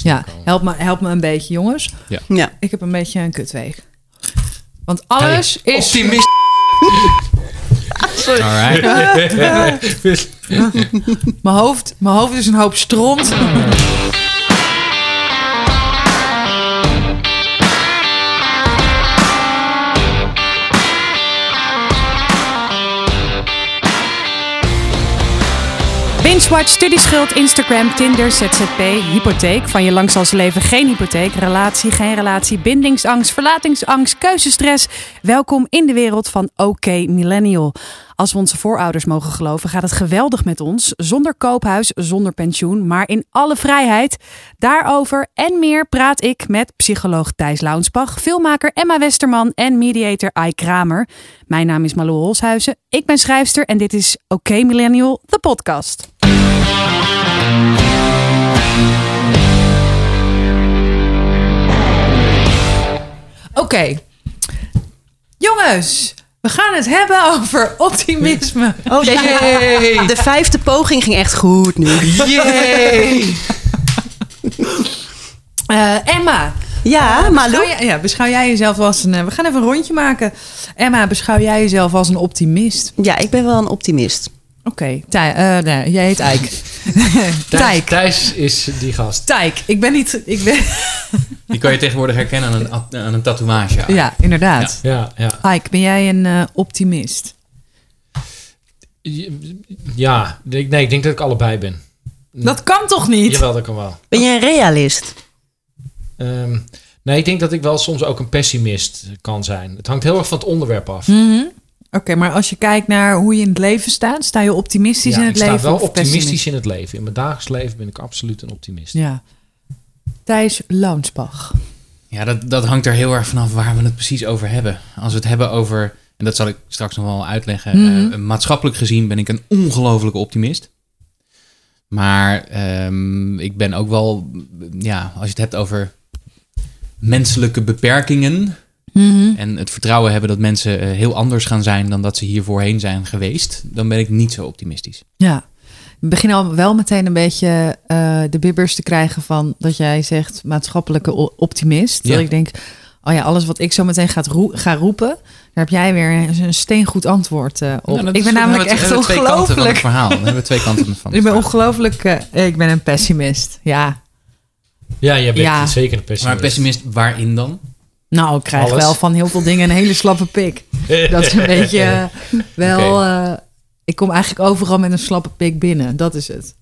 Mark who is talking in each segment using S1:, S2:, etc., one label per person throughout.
S1: Ja, help me, help me een beetje, jongens.
S2: Ja.
S1: Ik heb een beetje een kutweek. Want alles
S3: Hey,
S1: is...
S3: Optimist. Alright.
S1: Mijn hoofd, mijn hoofd is een hoop stront.
S4: Binge-watch, studieschuld, Instagram, Tinder, ZZP, hypotheek. Van je lang zal ze leven geen hypotheek. Relatie, geen relatie, bindingsangst, verlatingsangst, keuzestress. Welkom in de wereld van OK Millennial. Als we onze voorouders mogen geloven, gaat het geweldig met ons. Zonder koophuis, zonder pensioen, maar in alle vrijheid. Daarover en meer praat ik met psycholoog Thijs Launsbach, filmmaker Emma Westerman en mediator Ai Kramer. Mijn naam is Malou Holshuizen. Ik ben schrijfster en dit is OK Millennial, de podcast.
S1: Oké. Jongens, we gaan het hebben over optimisme.
S2: Oh, de vijfde poging ging echt goed nu.
S3: Yay!
S1: Eh, Emma.
S2: Ja, Malou.
S1: Beschouw jij, ja, beschouw jij jezelf als een... eh, we gaan even een rondje maken. Emma, beschouw jij jezelf als een optimist?
S2: Ja, ik ben wel een optimist.
S1: Oké, Tij- eh, nee, jij heet Eik.
S3: Thijs,
S1: Tijk.
S3: Thijs is die gast.
S1: Tijk, ik ben niet... Ik ben,
S5: Die kan je tegenwoordig herkennen aan een, aan een tatoeage.
S1: ja, inderdaad.
S3: Ja, ja.
S1: Eik, ben jij een eh, optimist?
S3: Ja, ik- nee, ik denk dat ik allebei ben.
S1: Dat kan toch niet?
S3: Jawel, dat kan wel.
S2: Ben je een realist?
S3: Ehm, nee, ik denk dat ik wel soms ook een pessimist kan zijn. Het hangt heel erg van het onderwerp af.
S1: Mhm. Oké, maar als je kijkt naar hoe je in het leven staat, sta je optimistisch
S3: Ja,
S1: in het
S3: ik
S1: leven
S3: sta wel optimistisch in het leven. In mijn dagelijks leven ben ik absoluut een optimist.
S1: Ja. Thijs Launsbach.
S5: Ja, dat, dat hangt er heel erg vanaf waar we het precies over hebben. Als we het hebben over, en dat zal ik straks nog wel uitleggen,
S1: Mhm.
S5: eh, maatschappelijk gezien ben ik een ongelofelijke optimist. Maar ehm, ik ben ook wel, ja, als je het hebt over menselijke beperkingen en het vertrouwen hebben dat mensen eh, heel anders gaan zijn dan dat ze hier voorheen zijn geweest, dan ben ik niet zo optimistisch.
S1: Ja. We beginnen al wel meteen een beetje eh, de bibbers te krijgen van dat jij zegt maatschappelijke optimist.
S5: Ja.
S1: Dat ik denk, oh ja, alles wat ik zo meteen gaat roe- ga roepen, daar heb jij weer een steengoed antwoord eh, op.
S5: Nou,
S1: ik ben
S5: we
S1: namelijk echt
S5: we hebben twee kanten van het
S1: ongelooflijk.
S5: verhaal. We hebben twee kanten van het
S1: Ik ben
S5: verhaal.
S1: ongelooflijk, eh, ik ben een pessimist. Ja,
S3: Ja, jij bent
S1: Ja.
S3: zeker een pessimist.
S5: Maar pessimist waarin dan?
S1: Nou, ik krijg
S3: Alles.
S1: wel van heel veel dingen een hele slappe pik. Dat is een beetje eh, wel. Eh, ik kom eigenlijk overal met een slappe pik binnen. Dat is het.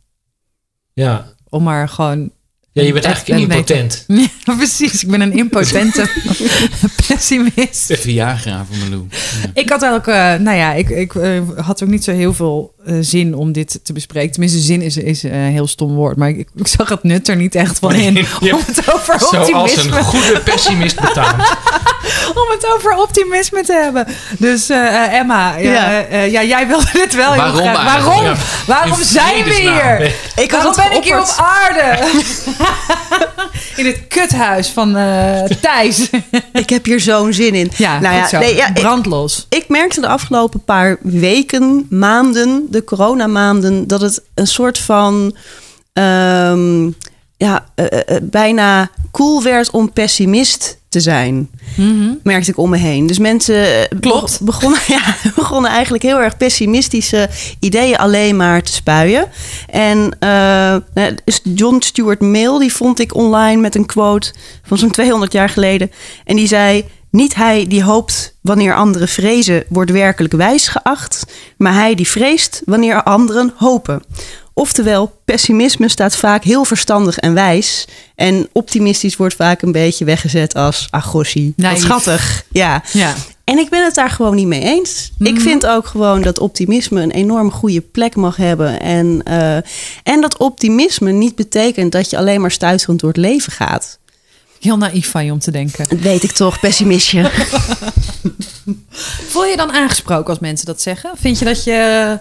S3: Ja.
S1: Om maar gewoon.
S3: Ja, je bent eigenlijk
S1: echt-
S3: impotent.
S1: Ja, precies. Ik ben een impotente pessimist.
S5: Malou. Ja.
S1: Ik had ook, eh, nou ja, ik, ik eh, had ook niet zo heel veel eh, zin om dit te bespreken. Tenminste, zin is, is een heel stom woord. Maar ik, ik zag het nut er niet echt van in.
S3: Ja.
S1: Om het over
S3: Zoals een
S1: optimisme,
S3: goede pessimist betaamt.
S1: om het over optimisme te hebben. Dus eh, eh, Emma, ja.
S2: Ja.
S1: eh, eh, ja, jij wilde dit wel heel
S5: Waarom
S1: graag.
S5: eigenlijk?
S1: Waarom?
S3: Ja.
S1: Waarom zijn we hier?
S2: Ik
S1: Waarom ben ik hier op aarde? in het kuthuis van eh Thijs.
S2: Ik heb hier zo'n zin in.
S1: Ja,
S2: nou ja, nee, ja, ik,
S1: Brandlos.
S2: ik merkte de afgelopen paar weken, maanden, de coronamaanden, dat het een soort van ehm, ja, bijna cool werd om pessimist te zijn. Merkte ik om me heen. Dus mensen eh,
S1: Klopt.
S2: be- begonnen, ja, begonnen eigenlijk heel erg pessimistische ideeën alleen maar te spuien. En eh, nou, dus John Stuart Mill, die vond ik online met een quote van zo'n 200 jaar geleden. En die zei: Niet hij die hoopt wanneer anderen vrezen, wordt werkelijk wijs geacht, maar hij die vreest wanneer anderen hopen. Oftewel, pessimisme staat vaak heel verstandig en wijs. En optimistisch wordt vaak een beetje weggezet als agossie. Wat
S1: Naïef.
S2: schattig. Ja.
S1: Ja.
S2: En ik ben het daar gewoon niet mee eens.
S1: Mhm.
S2: Ik vind ook gewoon dat optimisme een enorm goede plek mag hebben. En, eh, en dat optimisme niet betekent dat je alleen maar stuiterend door het leven gaat.
S1: Heel naïef van je om te denken.
S2: Dat weet ik toch, pessimistje.
S1: Voel je je dan aangesproken als mensen dat zeggen? Vind je dat je,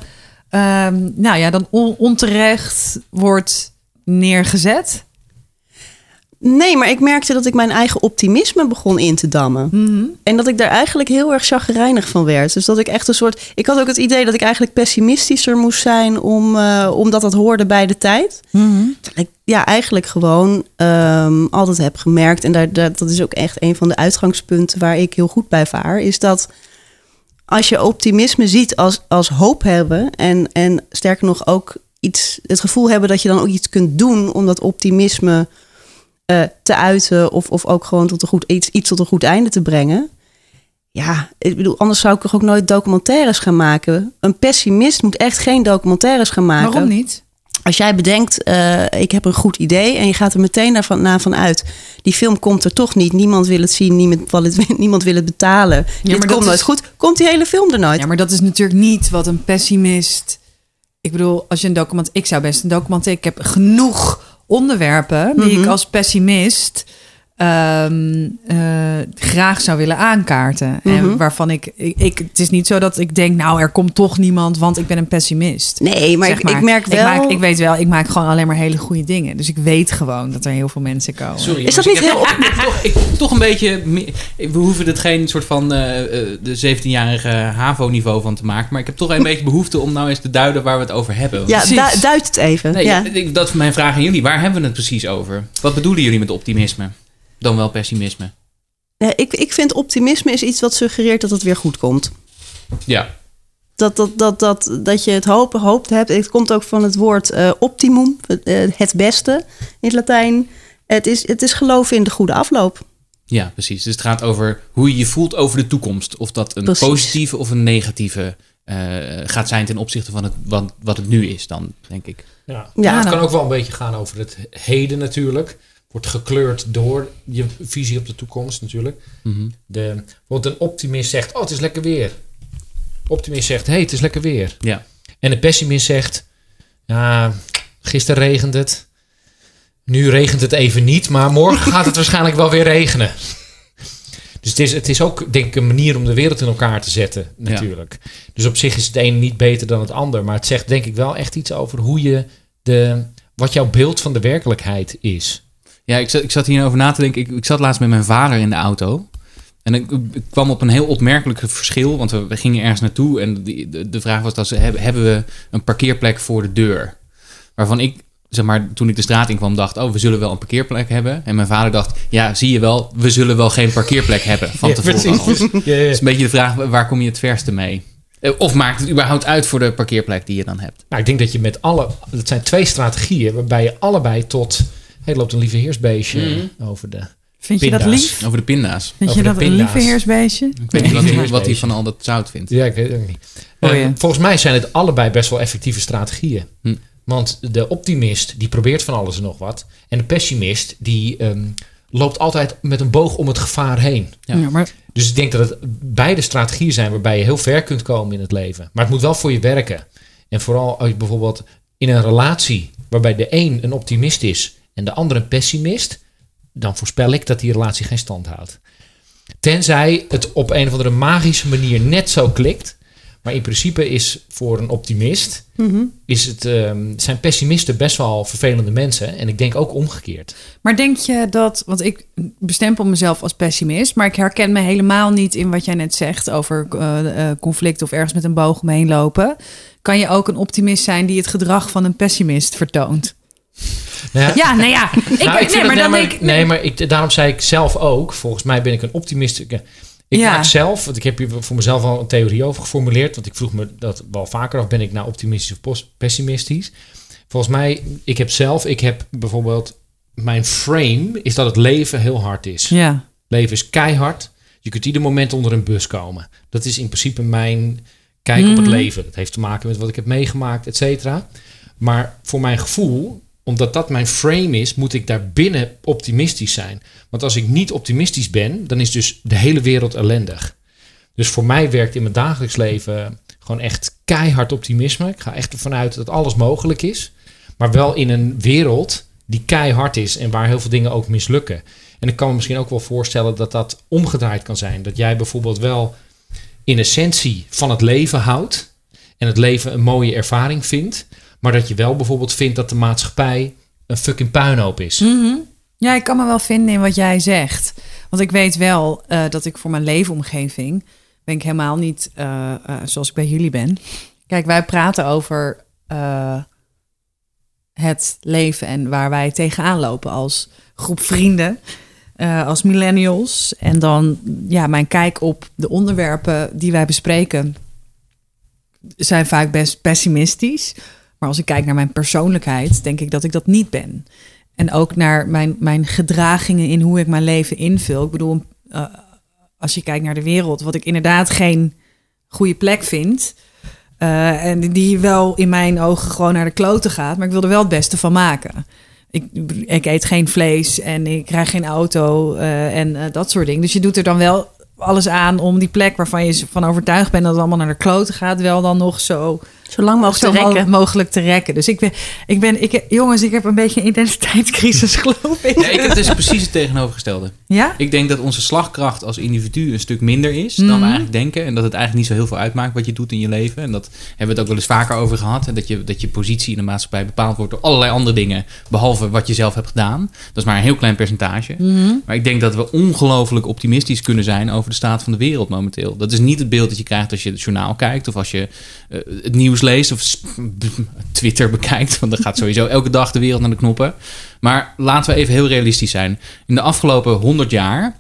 S1: ehm, nou ja, dan on- onterecht wordt neergezet?
S2: Nee, maar ik merkte dat ik mijn eigen optimisme begon in te dammen.
S1: Mhm.
S2: En dat ik daar eigenlijk heel erg chagrijnig van werd. Dus dat ik echt een soort. Ik had ook het idee dat ik eigenlijk pessimistischer moest zijn, om, eh, omdat dat hoorde bij de tijd.
S1: Mhm.
S2: Ik ja, eigenlijk gewoon ehm, altijd heb gemerkt. En daar, daar- dat is ook echt een van de uitgangspunten waar ik heel goed bij vaar. Is dat als je optimisme ziet als, als hoop hebben. En, en sterker nog ook iets, het gevoel hebben dat je dan ook iets kunt doen om dat optimisme eh, te uiten. Of, of ook gewoon tot een goed, iets, iets tot een goed einde te brengen. Ja, ik bedoel, anders zou ik toch ook nooit documentaires gaan maken. Een pessimist moet echt geen documentaires gaan maken.
S1: Waarom niet?
S2: Als jij bedenkt, eh, ik heb een goed idee en je gaat er meteen daarvan, na van uit. Die film komt er toch niet. Niemand wil het zien, niemand wil het, niemand wil het betalen. Dit
S1: maar dat
S2: komt nooit
S1: is-
S2: goed. Komt die hele film er nooit?
S1: Ja, maar dat is natuurlijk niet wat een pessimist. Ik bedoel, als je een document. Ik zou best een documentaire. Ik heb genoeg onderwerpen die
S2: Mhm.
S1: ik als pessimist ehm, eh, graag zou willen aankaarten. En
S2: Mhm.
S1: waarvan ik, ik, ik. Het is niet zo dat ik denk, nou, er komt toch niemand, want ik ben een pessimist.
S2: Nee, maar,
S1: Zeg
S2: ik, ik merk wel...
S1: Ik, maak, ik weet wel, ik maak gewoon alleen maar hele goede dingen. Dus ik weet gewoon dat er heel veel mensen komen.
S5: Sorry,
S2: Is dat
S5: ik
S2: niet
S5: heb
S2: heel
S5: toch, toch, ik, toch een beetje... We hoeven het geen soort van eh, eh, de 17-jarige HAVO-niveau van te maken. Maar ik heb toch een beetje behoefte om nou eens te duiden waar we het over hebben.
S2: ja, du- duid het even.
S5: Nee,
S2: ja.
S5: dat is mijn vraag aan jullie. Waar hebben we het precies over? Wat bedoelen jullie met optimisme? Dan wel pessimisme.
S2: Nee, ik, ik vind optimisme is iets wat suggereert dat het weer goed komt.
S5: Ja.
S2: Dat, dat, dat, dat, dat je het hopen, hoopt hebt. Het komt ook van het woord eh, optimum, eh, het beste in het Latijn. Het is, het is geloven in de goede afloop.
S5: Ja, precies. Dus het gaat over hoe je je voelt over de toekomst. Of dat een
S2: Precies.
S5: positieve of een negatieve eh, gaat zijn ten opzichte van het, wat, wat het nu is dan, denk ik.
S3: Ja.
S2: Ja,
S3: het
S1: nou.
S3: kan ook wel een beetje gaan over het heden natuurlijk. Wordt gekleurd door je visie op de toekomst natuurlijk.
S5: Mhm.
S3: De, want een optimist zegt, oh het is lekker weer. Optimist zegt, hey het is lekker weer.
S5: Ja.
S3: En een pessimist zegt, ja, gisteren regent het. Nu regent het even niet, maar morgen gaat het waarschijnlijk wel weer regenen. Dus het is, het is ook, denk ik, een manier om de wereld in elkaar te zetten, natuurlijk. Dus op zich is het een niet beter dan het ander. Maar het zegt denk ik wel echt iets over hoe je de, wat jouw beeld van de werkelijkheid is.
S5: Ja, ik zat, ik zat hierover na te denken. Ik, ik zat laatst met mijn vader in de auto. En ik, ik kwam op een heel opmerkelijk verschil. Want we, we gingen ergens naartoe. En die, de, de vraag was: dat ze, hebben, hebben we een parkeerplek voor de deur? Waarvan ik, zeg maar, toen ik de straat in kwam, dacht: Oh, we zullen wel een parkeerplek hebben. En mijn vader dacht: Ja, zie je wel, we zullen wel geen parkeerplek hebben. Van
S3: Ja,
S5: tevoren. Dus
S3: Ja, ja.
S5: het is een beetje de vraag: waar kom je het verste mee? Eh, Of maakt het überhaupt uit voor de parkeerplek die je dan hebt?
S3: Nou, ik denk dat je met alle. Dat zijn twee strategieën waarbij je allebei tot. Hey, er loopt een lieve heersbeestje over de.
S1: Vind je dat
S3: Pinda's.
S1: lief?
S5: Over de pinda's.
S1: Vind je
S3: Over de
S1: dat een
S3: pinda's.
S1: lieve heersbeestje?
S5: Ik weet niet wat, hij- wat hij van al dat zout vindt.
S3: Ja, ik weet het ook niet.
S1: Oh,
S3: Eh,
S1: ja.
S3: Volgens mij zijn het allebei best wel effectieve strategieën.
S5: Hm.
S3: Want de optimist die probeert van alles en nog wat. En de pessimist die ehm, loopt altijd met een boog om het gevaar heen.
S5: Ja.
S1: Ja, maar
S3: Dus ik denk dat het beide strategieën zijn waarbij je heel ver kunt komen in het leven. Maar het moet wel voor je werken. En vooral als je bijvoorbeeld in een relatie waarbij de een een optimist is en de ander een pessimist, dan voorspel ik dat die relatie geen stand houdt. Tenzij het op een of andere magische manier net zo klikt. Maar in principe is voor een optimist
S2: Mhm.
S3: is het, ehm, zijn pessimisten best wel vervelende mensen. En ik denk ook omgekeerd.
S1: Maar denk je dat, want ik bestempel mezelf als pessimist, maar ik herken me helemaal niet in wat jij net zegt over eh, conflict of ergens met een boog omheen lopen. Kan je ook een optimist zijn die het gedrag van een pessimist vertoont?
S3: Nou
S1: Ja, nou ja. Ik,
S3: Nou, ik
S1: nee, maar dan
S3: nee,
S1: denk
S3: maar,
S1: ik.
S3: nee, maar ik, daarom zei ik zelf ook. Volgens mij ben ik een optimist. Ik, ik
S1: Ja.
S3: maak zelf, want ik heb hier voor mezelf al een theorie over geformuleerd. Want ik vroeg me dat wel vaker af. Ben ik nou optimistisch of pessimistisch? Volgens mij, ik heb zelf, ik heb bijvoorbeeld, mijn frame is dat het leven heel hard is.
S1: Ja.
S3: Leven is keihard. Je kunt ieder moment onder een bus komen. Dat is in principe mijn kijk op het
S1: Mhm.
S3: leven. Dat heeft te maken met wat ik heb meegemaakt, et cetera. Maar voor mijn gevoel, omdat dat mijn frame is, moet ik daar binnen optimistisch zijn. Want als ik niet optimistisch ben, dan is dus de hele wereld ellendig. Dus voor mij werkt in mijn dagelijks leven gewoon echt keihard optimisme. Ik ga echt ervan uit dat alles mogelijk is. Maar wel in een wereld die keihard is en waar heel veel dingen ook mislukken. En ik kan me misschien ook wel voorstellen dat dat omgedraaid kan zijn. Dat jij bijvoorbeeld wel in essentie van het leven houdt. En het leven een mooie ervaring vindt. Maar dat je wel bijvoorbeeld vindt dat de maatschappij een fucking puinhoop is.
S1: Mhm. Ja, ik kan me wel vinden in wat jij zegt. Want ik weet wel uh, dat ik voor mijn leefomgeving ben ik helemaal niet uh, uh, zoals ik bij jullie ben. Kijk, wij praten over het leven en waar wij tegenaan lopen als groep vrienden, als millennials. En dan ja, mijn kijk op de onderwerpen die wij bespreken zijn vaak best pessimistisch. Maar als ik kijk naar mijn persoonlijkheid, denk ik dat ik dat niet ben. En ook naar mijn, mijn gedragingen in hoe ik mijn leven invul. Ik bedoel, uh, als je kijkt naar de wereld, wat ik inderdaad geen goede plek vind. Uh, en die wel in mijn ogen gewoon naar de kloten gaat. Maar ik wil er wel het beste van maken. Ik, ik eet geen vlees en ik krijg geen auto uh, en dat soort dingen. Dus je doet er dan wel alles aan om die plek waarvan je van overtuigd bent dat het allemaal naar de kloten gaat, wel dan nog zo
S2: zo lang mogelijk
S1: zo
S2: te rekken.
S1: mogelijk te rekken. Dus ik ben, ik ben, ik, jongens, ik heb een beetje een identiteitscrisis, geloof ik.
S5: Nee, ik heb dus precies het tegenovergestelde.
S1: Ja?
S5: Ik denk dat onze slagkracht als individu een stuk minder is dan we
S1: Mhm.
S5: eigenlijk denken. En dat het eigenlijk niet zo heel veel uitmaakt wat je doet in je leven. En dat hebben we het ook wel eens vaker over gehad. En dat je, dat je positie in de maatschappij bepaald wordt door allerlei andere dingen. Behalve wat je zelf hebt gedaan. Dat is maar een heel klein percentage.
S1: Mhm.
S5: Maar ik denk dat we ongelooflijk optimistisch kunnen zijn over de staat van de wereld momenteel. Dat is niet het beeld dat je krijgt als je het journaal kijkt. Of als je uh, het nieuws leest of Twitter bekijkt. Want dan gaat sowieso elke dag de wereld naar de knoppen. Maar laten we even heel realistisch zijn. In de afgelopen 100 jaar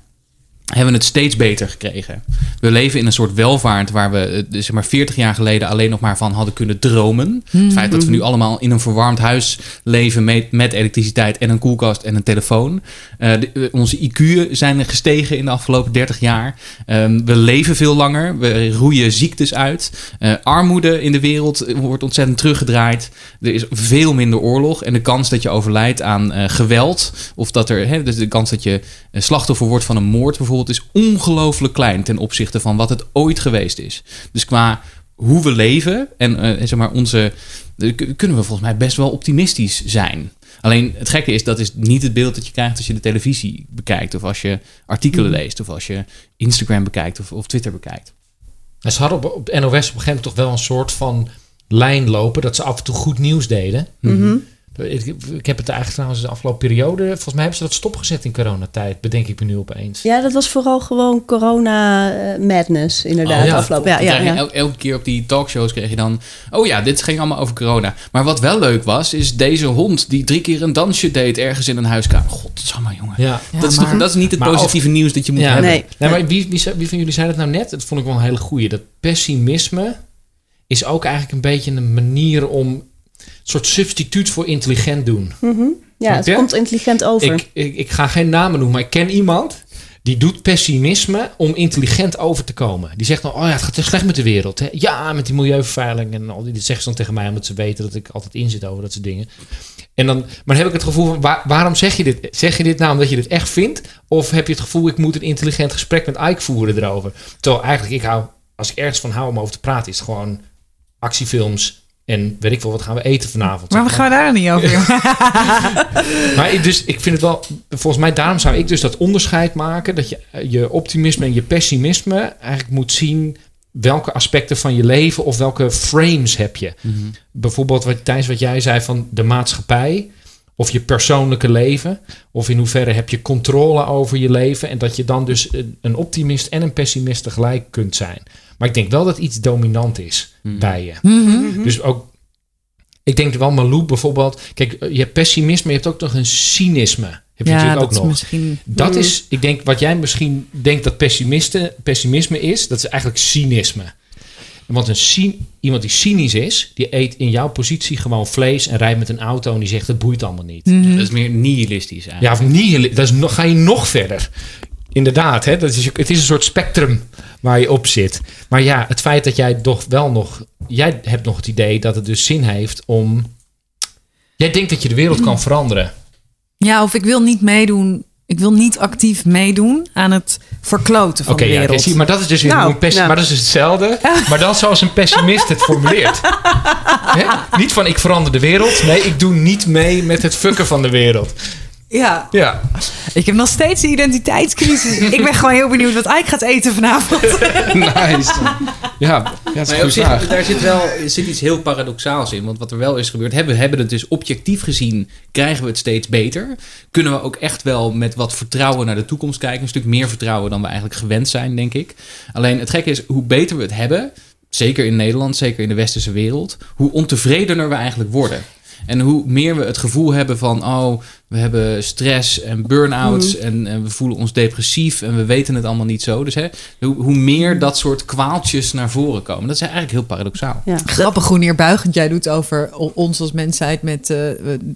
S5: hebben we het steeds beter gekregen. We leven in een soort welvaart waar we zeg maar 40 jaar geleden alleen nog maar van hadden kunnen dromen. Het feit dat we nu allemaal in een verwarmd huis leven met, met elektriciteit en een koelkast en een telefoon. Uh, de, onze IQ zijn gestegen in de afgelopen 30 jaar. Um, we leven veel langer. We roeien ziektes uit. Uh, armoede in de wereld wordt ontzettend teruggedraaid. Er is veel minder oorlog. En de kans dat je overlijdt aan geweld. Of dat er, hè, dus de kans dat je slachtoffer wordt van een moord bijvoorbeeld is ongelooflijk klein ten opzichte van wat het ooit geweest is. Dus qua hoe we leven en uh, zeg maar onze, kunnen we volgens mij best wel optimistisch zijn. Alleen het gekke is, dat is niet het beeld dat je krijgt als je de televisie bekijkt, of als je artikelen leest, of als je Instagram bekijkt of, of Twitter bekijkt.
S3: En ze hadden op, op NOS op een gegeven moment toch wel een soort van lijn lopen dat ze af en toe goed nieuws deden.
S2: Mm -hmm.
S3: Ik, ik, heb het eigenlijk trouwens de afgelopen periode. Volgens mij hebben ze dat stopgezet in coronatijd. Bedenk ik me nu opeens.
S2: Ja, dat was vooral gewoon corona uh, madness, inderdaad.
S5: Oh, ja.
S2: afgelopen. Ja, ja, ja.
S5: El, elke keer op die talkshows kreeg je dan. Oh ja, dit ging allemaal over corona. Maar wat wel leuk was, is deze hond die drie keer een dansje deed ergens in een huiskamer. God, dat is allemaal jongen.
S3: Ja.
S5: Ja, dat, is toch, dat is niet het positieve of, nieuws dat je moet
S3: ja,
S5: hebben.
S2: Nee.
S3: nee maar wie, wie, wie van jullie zei dat nou net? Dat vond ik wel een hele goeie. Dat pessimisme is ook eigenlijk een beetje een manier om soort substituut voor intelligent doen.
S2: Mm -hmm. Ja, het komt intelligent over.
S3: Ik, ik, ik, ga geen namen noemen, maar ik ken iemand die doet pessimisme om intelligent over te komen. Die zegt dan, oh ja, het gaat te slecht met de wereld. Hè? Ja, met die milieuvervuiling en al die. Dat zeggen ze dan tegen mij omdat ze weten dat ik altijd inzit over dat soort dingen. En dan, maar dan heb ik het gevoel van, waar, waarom zeg je dit? Zeg je dit nou omdat je dit echt vindt? Of heb je het gevoel, ik moet een intelligent gesprek met Ike voeren erover? Terwijl eigenlijk, ik hou, als ik ergens van hou om over te praten, is het gewoon actiefilms, en weet ik wel, wat gaan we eten vanavond?
S1: Maar we gaan daar niet over.
S3: maar ik, dus, ik vind het wel, volgens mij, daarom zou ik dus dat onderscheid maken. Dat je je optimisme en je pessimisme eigenlijk moet zien. Welke aspecten van je leven of welke frames heb je?
S5: Mhm.
S3: Mm -hmm. Bijvoorbeeld, wat, Thijs, wat jij zei van de maatschappij. Of je persoonlijke leven. Of in hoeverre heb je controle over je leven. En dat je dan dus een optimist en een pessimist tegelijk kunt zijn. Maar ik denk wel dat iets dominant is
S5: Mhm.
S3: bij je.
S1: Mm -hmm.
S3: Dus ook, ik denk wel Malou bijvoorbeeld. Kijk, je hebt pessimisme, je hebt ook nog een cynisme. Heb je
S1: ja,
S3: natuurlijk ook
S1: dat
S3: nog.
S1: Is misschien...
S3: Dat is, ik denk, wat jij misschien denkt dat pessimisme is, dat is eigenlijk cynisme. Want een cyn, iemand die cynisch is, die eet in jouw positie gewoon vlees en rijdt met een auto en die zegt het boeit allemaal niet.
S1: Mm.
S5: Dat is meer nihilistisch eigenlijk.
S3: Ja, of nihil, dat is nog, ga je nog verder. Inderdaad, hè? Dat is, het is een soort spectrum waar je op zit. Maar ja, het feit dat jij toch wel nog... Jij hebt nog het idee dat het dus zin heeft om... Jij denkt dat je de wereld kan veranderen.
S1: Ja, of ik wil niet meedoen... Ik wil niet actief meedoen aan het verkloten van
S3: okay,
S1: de wereld.
S3: Ja, zie, maar dat is dus weer
S2: Nou,
S3: een pessimist.
S2: nou.
S3: Maar dat is hetzelfde. Maar dan zoals een pessimist het formuleert. Hè? Niet van ik verander de wereld. Nee, ik doe niet mee met het fucken van de wereld.
S1: Ja,
S3: Ja.
S1: Ik heb nog steeds een identiteitscrisis. ik ben gewoon heel benieuwd wat Ike gaat eten vanavond.
S3: nice. Ja, ja dat is
S5: zich,
S3: vraag.
S5: daar zit wel er zit iets heel paradoxaals in. Want wat er wel is gebeurd, hebben, we hebben het dus objectief gezien, krijgen we het steeds beter. Kunnen we ook echt wel met wat vertrouwen naar de toekomst kijken. Een stuk meer vertrouwen dan we eigenlijk gewend zijn, denk ik. Alleen het gekke is, hoe beter we het hebben, zeker in Nederland, zeker in de westerse wereld, hoe ontevredener we eigenlijk worden. En hoe meer we het gevoel hebben van, oh, we hebben stress en burn-outs en, en we voelen ons depressief en we weten het allemaal niet zo. Dus hè, hoe, hoe meer dat soort kwaaltjes naar voren komen. Dat is eigenlijk heel paradoxaal.
S2: Ja.
S1: Grappig hoe neerbuigend jij doet over ons als mensheid met eh,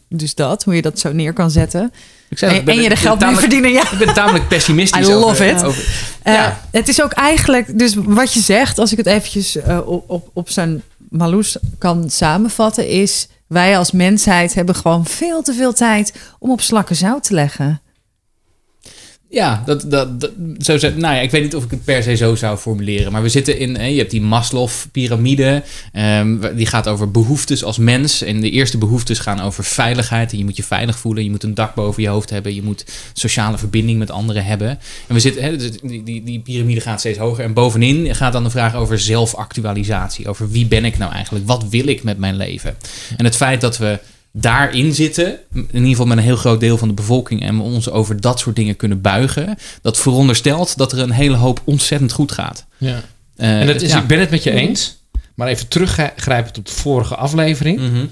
S1: dus dat. Hoe je dat zo neer kan zetten.
S5: Ik zei,
S1: En,
S5: ik ben-
S1: en je er geld mee verdienen. Ja.
S5: Ik ben tamelijk pessimistisch
S1: I love
S5: over,
S1: it.
S5: over-
S1: Eh,
S5: Ja.
S1: Het is ook eigenlijk, dus wat je zegt, als ik het eventjes eh, op, op, op zijn Marloes kan samenvatten, is wij als mensheid hebben gewoon veel te veel tijd om op slakken zout te leggen.
S5: Ja, dat, dat, zo, nou ja, ik weet niet of ik het per se zo zou formuleren. Maar we zitten in, je hebt die Maslow-pyramide. ehm, die gaat over behoeftes als mens. En de eerste behoeftes gaan over veiligheid. En je moet je veilig voelen. Je moet een dak boven je hoofd hebben. Je moet sociale verbinding met anderen hebben. En we zitten, dus die, die, die piramide gaat steeds hoger. En bovenin gaat dan de vraag over zelfactualisatie. Over wie ben ik nou eigenlijk? Wat wil ik met mijn leven? En het feit dat we daarin zitten, in ieder geval met een heel groot deel van de bevolking, en we ons over dat soort dingen kunnen buigen, dat veronderstelt dat er een hele hoop ontzettend goed gaat.
S3: Ja.
S5: Eh,
S3: En dat is,
S5: ja.
S3: ik ben het met je eens. Maar even teruggrijpend op de vorige aflevering.
S5: Mhm.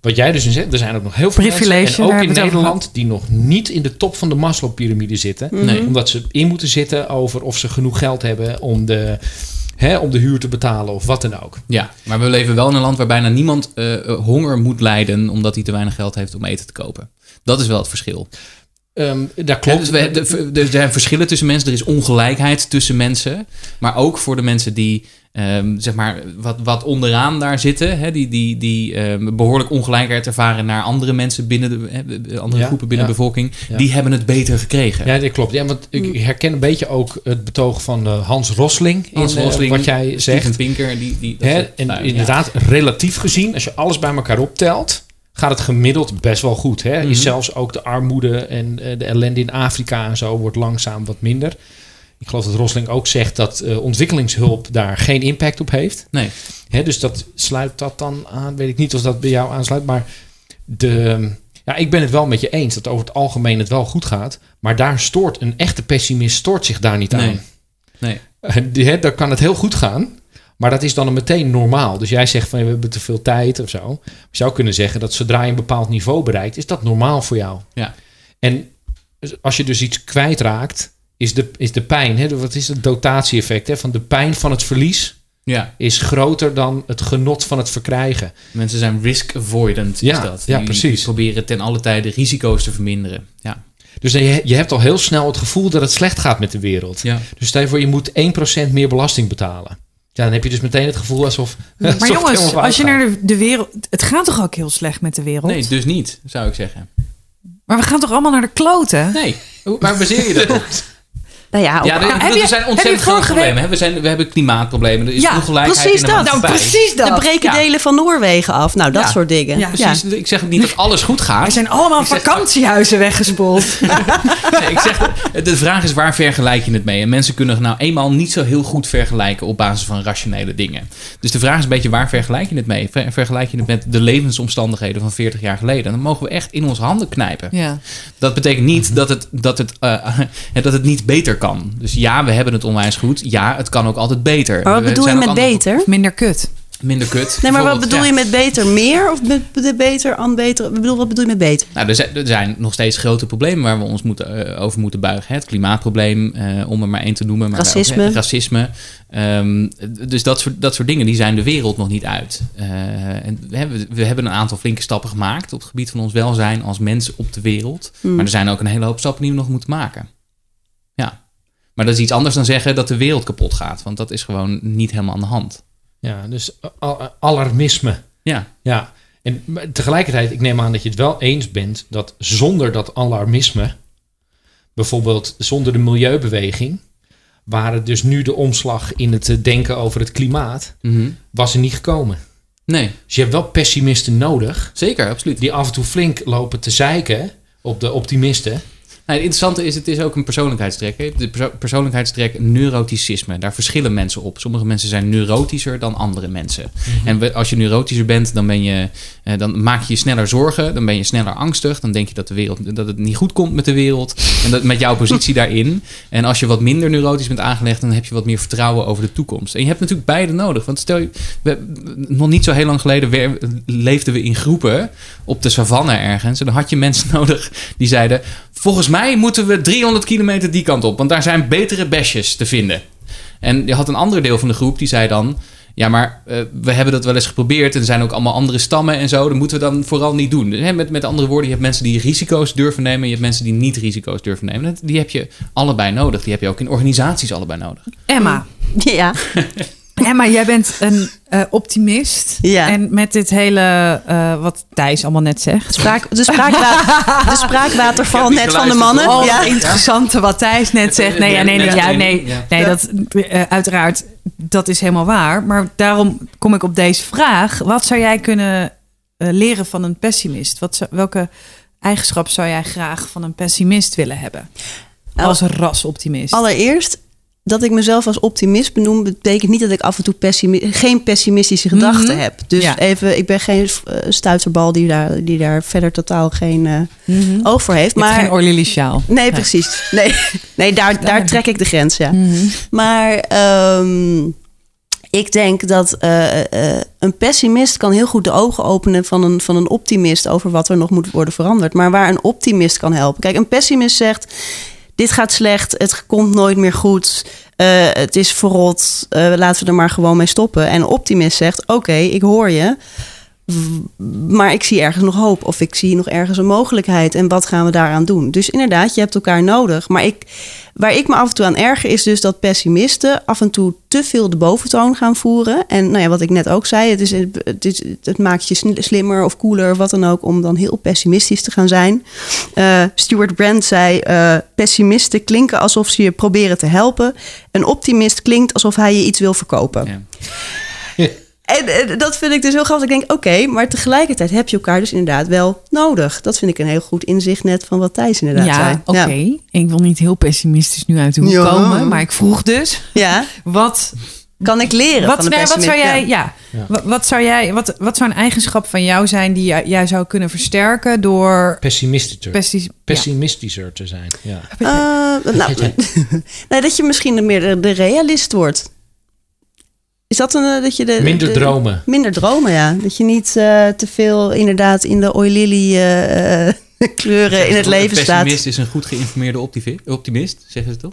S3: Wat jij dus nu zegt, er zijn ook nog heel veel mensen, en ook in Nederland, die nog niet in de top van de Maslow-pyramide zitten.
S5: Nee.
S3: Omdat ze in moeten zitten over of ze genoeg geld hebben om de, hè, om de huur te betalen of wat dan ook.
S5: Ja, maar we leven wel in een land waar bijna niemand eh, honger moet lijden omdat hij te weinig geld heeft om eten te kopen. Dat is wel het verschil.
S3: Ehm dat
S5: Ja,
S3: klopt.
S5: dus we, er zijn verschillen tussen mensen. Er is ongelijkheid tussen mensen. Maar ook voor de mensen die ehm, zeg maar wat, wat onderaan daar zitten. Hè, die die, die ehm, behoorlijk ongelijkheid ervaren naar andere mensen binnen de, andere
S3: Ja,
S5: groepen binnen
S3: ja.
S5: de bevolking.
S3: Ja.
S5: Die hebben het beter gekregen.
S3: Ja, dat klopt. Ja, want ik herken een beetje ook het betoog van eh, Hans Rosling in
S5: Hans
S3: eh,
S5: Rosling,
S3: wat jij
S5: Steven
S3: zegt.
S5: Pinker. Die, die, dat
S3: Hè, en inderdaad, relatief gezien, als je alles bij elkaar optelt, gaat het gemiddeld best wel goed. Hè? Is zelfs ook de armoede en eh, de ellende in Afrika en zo wordt langzaam wat minder. Ik geloof dat Rosling ook zegt dat eh, ontwikkelingshulp daar geen impact op heeft.
S5: Nee.
S3: Hè, dus dat sluit dat dan aan. Weet ik niet of dat bij jou aansluit. Maar de, ja, ik ben het wel met je eens dat over het algemeen het wel goed gaat. Maar daar stoort een echte pessimist stoort zich daar niet
S5: Nee.
S3: aan.
S5: Nee.
S3: Die, hè, dan kan het heel goed gaan. Maar dat is dan meteen normaal. Dus jij zegt van we hebben te veel tijd of zo. Je zou kunnen zeggen dat zodra je een bepaald niveau bereikt, is dat normaal voor jou.
S5: Ja.
S3: En als je dus iets kwijtraakt, is de, is de pijn, hè, wat is het dotatie-effect? Hè, van de pijn van het verlies
S5: Ja,
S3: is groter dan het genot van het verkrijgen.
S5: mensen zijn risk avoidant.
S3: Ja,
S5: is dat.
S3: ja, precies.
S5: Die proberen ten alle tijde risico's te verminderen. Ja.
S3: Dus je, je hebt al heel snel het gevoel dat het slecht gaat met de wereld.
S5: Ja.
S3: Dus stel je voor, je moet 1% meer belasting betalen. Ja, dan heb je dus meteen het gevoel alsof.
S1: Maar
S3: alsof
S1: jongens, als je naar de, de wereld... Het gaat toch ook heel slecht met de wereld?
S5: Nee, dus niet, zou ik zeggen.
S1: Maar we gaan toch allemaal naar de kloten?
S5: Nee, waar baseer je dat op?
S2: Nou ja,
S5: Ja,
S1: heb je-
S5: er zijn ontzettend problemen. hè. We, zijn, we hebben klimaatproblemen. Er is
S1: Ja,
S5: ongelijkheid
S2: precies
S5: in de
S2: dat.
S1: Nou, precies dat.
S2: er breken
S5: Ja.
S2: delen van Noorwegen af. Nou, dat
S1: Ja.
S2: soort dingen.
S1: Ja.
S5: Precies, ik zeg niet dat alles goed gaat.
S1: Er zijn allemaal
S5: Ik zeg-
S1: vakantiehuizen weggespoeld.
S5: Nee, ik zeg, de vraag is waar vergelijk je het mee? En mensen kunnen nou eenmaal niet zo heel goed vergelijken op basis van rationele dingen. Dus de vraag is een beetje waar vergelijk je het mee? Ver- Vergelijk je het met de levensomstandigheden van 40 jaar geleden? Dan mogen we echt in onze handen knijpen.
S1: ja.
S5: Dat betekent niet dat het, dat, het, eh, dat het niet beter kan. Dus ja, we hebben het onwijs goed. Ja, het kan ook altijd beter.
S2: Maar wat
S5: We
S2: bedoel je met beter?
S1: Of minder kut.
S5: Minder kut.
S2: Nee, maar wat bedoel
S5: ja.
S2: je met beter? Meer of met beter aan beter? Ik bedoel, wat bedoel je met beter?
S5: Nou, er zijn, er zijn nog steeds grote problemen waar we ons moeten, eh, over moeten buigen. Het klimaatprobleem, eh, om er maar één te noemen. Maar
S2: Racisme.
S5: ook, racisme. Ehm, dus dat soort, dat soort dingen, die zijn de wereld nog niet uit. Eh, en we, hebben, we hebben een aantal flinke stappen gemaakt op het gebied van ons welzijn als mensen op de wereld.
S2: Hmm.
S5: Maar er zijn ook een hele hoop stappen die we nog moeten maken. Maar dat is iets anders dan zeggen dat de wereld kapot gaat. Want dat is gewoon niet helemaal aan de hand.
S3: Ja, dus a- alarmisme.
S5: Ja,
S3: Ja, en tegelijkertijd, ik neem aan dat je het wel eens bent dat zonder dat alarmisme, bijvoorbeeld zonder de milieubeweging, waren dus nu de omslag in het eh, denken over het klimaat,
S5: Mhm.
S3: was er niet gekomen.
S5: nee,
S3: Dus je hebt wel pessimisten nodig,
S5: zeker, absoluut.
S3: die af en toe flink lopen te zeiken op de optimisten.
S5: Het interessante is, het is ook een persoonlijkheidstrek. Hè? De perso persoonlijkheidstrek neuroticisme. Daar verschillen mensen op. Sommige mensen zijn neurotischer dan andere mensen. En we- als je neurotischer bent, dan, ben je, eh, dan maak je je sneller zorgen. Dan ben je sneller angstig. Dan denk je dat, de wereld, dat het niet goed komt met de wereld. En dat, met jouw positie daarin. En als je wat minder neurotisch bent aangelegd, dan heb je wat meer vertrouwen over de toekomst. En je hebt natuurlijk beide nodig. Want stel je, we, nog niet zo heel lang geleden leefden we in groepen op de savanne ergens. En dan had je mensen nodig die zeiden: Volgens mij moeten we 300 kilometer die kant op, want daar zijn betere besjes te vinden. En je had een ander deel van de groep die zei dan. Ja, maar eh, we hebben dat wel eens geprobeerd. En er zijn ook allemaal andere stammen en zo. Dat moeten we dan vooral niet doen. Hè, Met, met andere woorden, je hebt mensen die risico's durven nemen. En je hebt mensen die niet risico's durven nemen. Dat- Die heb je allebei nodig. Die heb je ook in organisaties allebei nodig.
S1: Emma.
S2: Ja,
S1: Emma, jij bent een eh, optimist.
S2: Ja.
S1: En met dit hele, eh, wat Thijs allemaal net zegt.
S2: spraak, de, spraakwater, de spraakwaterval net van de mannen.
S1: Oh,
S2: ja.
S1: interessante wat Thijs net zegt. Nee, ja, nee, nee, ja, nee,
S5: ja.
S1: nee dat, eh, uiteraard, dat is helemaal waar. Maar daarom kom ik op deze vraag. Wat zou jij kunnen eh, leren van een pessimist? Wat zou- welke eigenschap zou jij graag van een pessimist willen hebben? Als rasoptimist.
S2: Allereerst, dat ik mezelf als optimist benoem, betekent niet dat ik af en toe pessimi- geen pessimistische gedachten
S1: Mhm.
S2: heb. Dus
S1: Ja.
S2: even, ik ben geen eh, stuiterbal die daar, die daar verder totaal geen eh,
S1: Mhm.
S2: oog voor heeft.
S1: Je
S2: Maar
S1: geen Orlily sjaal.
S2: Nee, precies. Nee, nee daar, daar trek ik de grens, ja.
S1: Mhm.
S2: Maar ehm, ik denk dat eh, een pessimist kan heel goed de ogen openen van een, van een optimist over wat er nog moet worden veranderd. Maar waar een optimist kan helpen. Kijk, een pessimist zegt: dit gaat slecht, het komt nooit meer goed. eh, het is verrot, eh, laten we er maar gewoon mee stoppen. En optimist zegt: Oké, ik hoor je, maar ik zie ergens nog hoop. Of ik zie nog ergens een mogelijkheid. En wat gaan we daaraan doen? Dus inderdaad, je hebt elkaar nodig. Maar ik, waar ik me af en toe aan erger is dus dat pessimisten af en toe te veel de boventoon gaan voeren. En nou ja, wat ik net ook zei, het, is, het, is, het maakt je slimmer of cooler wat dan ook om dan heel pessimistisch te gaan zijn. Eh, Stuart Brand zei: eh, pessimisten klinken alsof ze je proberen te helpen. Een optimist klinkt alsof hij je iets wil verkopen.
S5: Ja.
S2: En, eh, dat vind ik dus heel grappig. Ik denk, oké, maar tegelijkertijd heb je elkaar dus inderdaad wel nodig. Dat vind ik een heel goed inzicht net van wat Thijs inderdaad
S1: Ja,
S2: zei.
S1: oké. Ik wil niet heel pessimistisch nu uit de hoek
S2: Ja.
S1: komen. Maar ik vroeg dus,
S2: Ja,
S1: wat
S2: kan ik leren
S1: Wat,
S2: van de
S1: nee, wat zou jij, ja.
S3: Ja.
S1: Wat, wat zou jij, wat, wat zou een eigenschap van jou zijn die jij, jij zou kunnen versterken door
S3: Pessimistischer, te zijn. Ja.
S2: Eh, nou, nee, dat je misschien meer de, de realist wordt. Is dat een eh, dat je de
S3: Minder
S2: de-
S3: dromen.
S2: Minder dromen, ja. Dat je niet eh, te veel inderdaad in de oilily eh, eh, kleuren in het
S5: Een
S2: leven staat.
S5: pessimist is een goed geïnformeerde optimist, zeggen ze toch?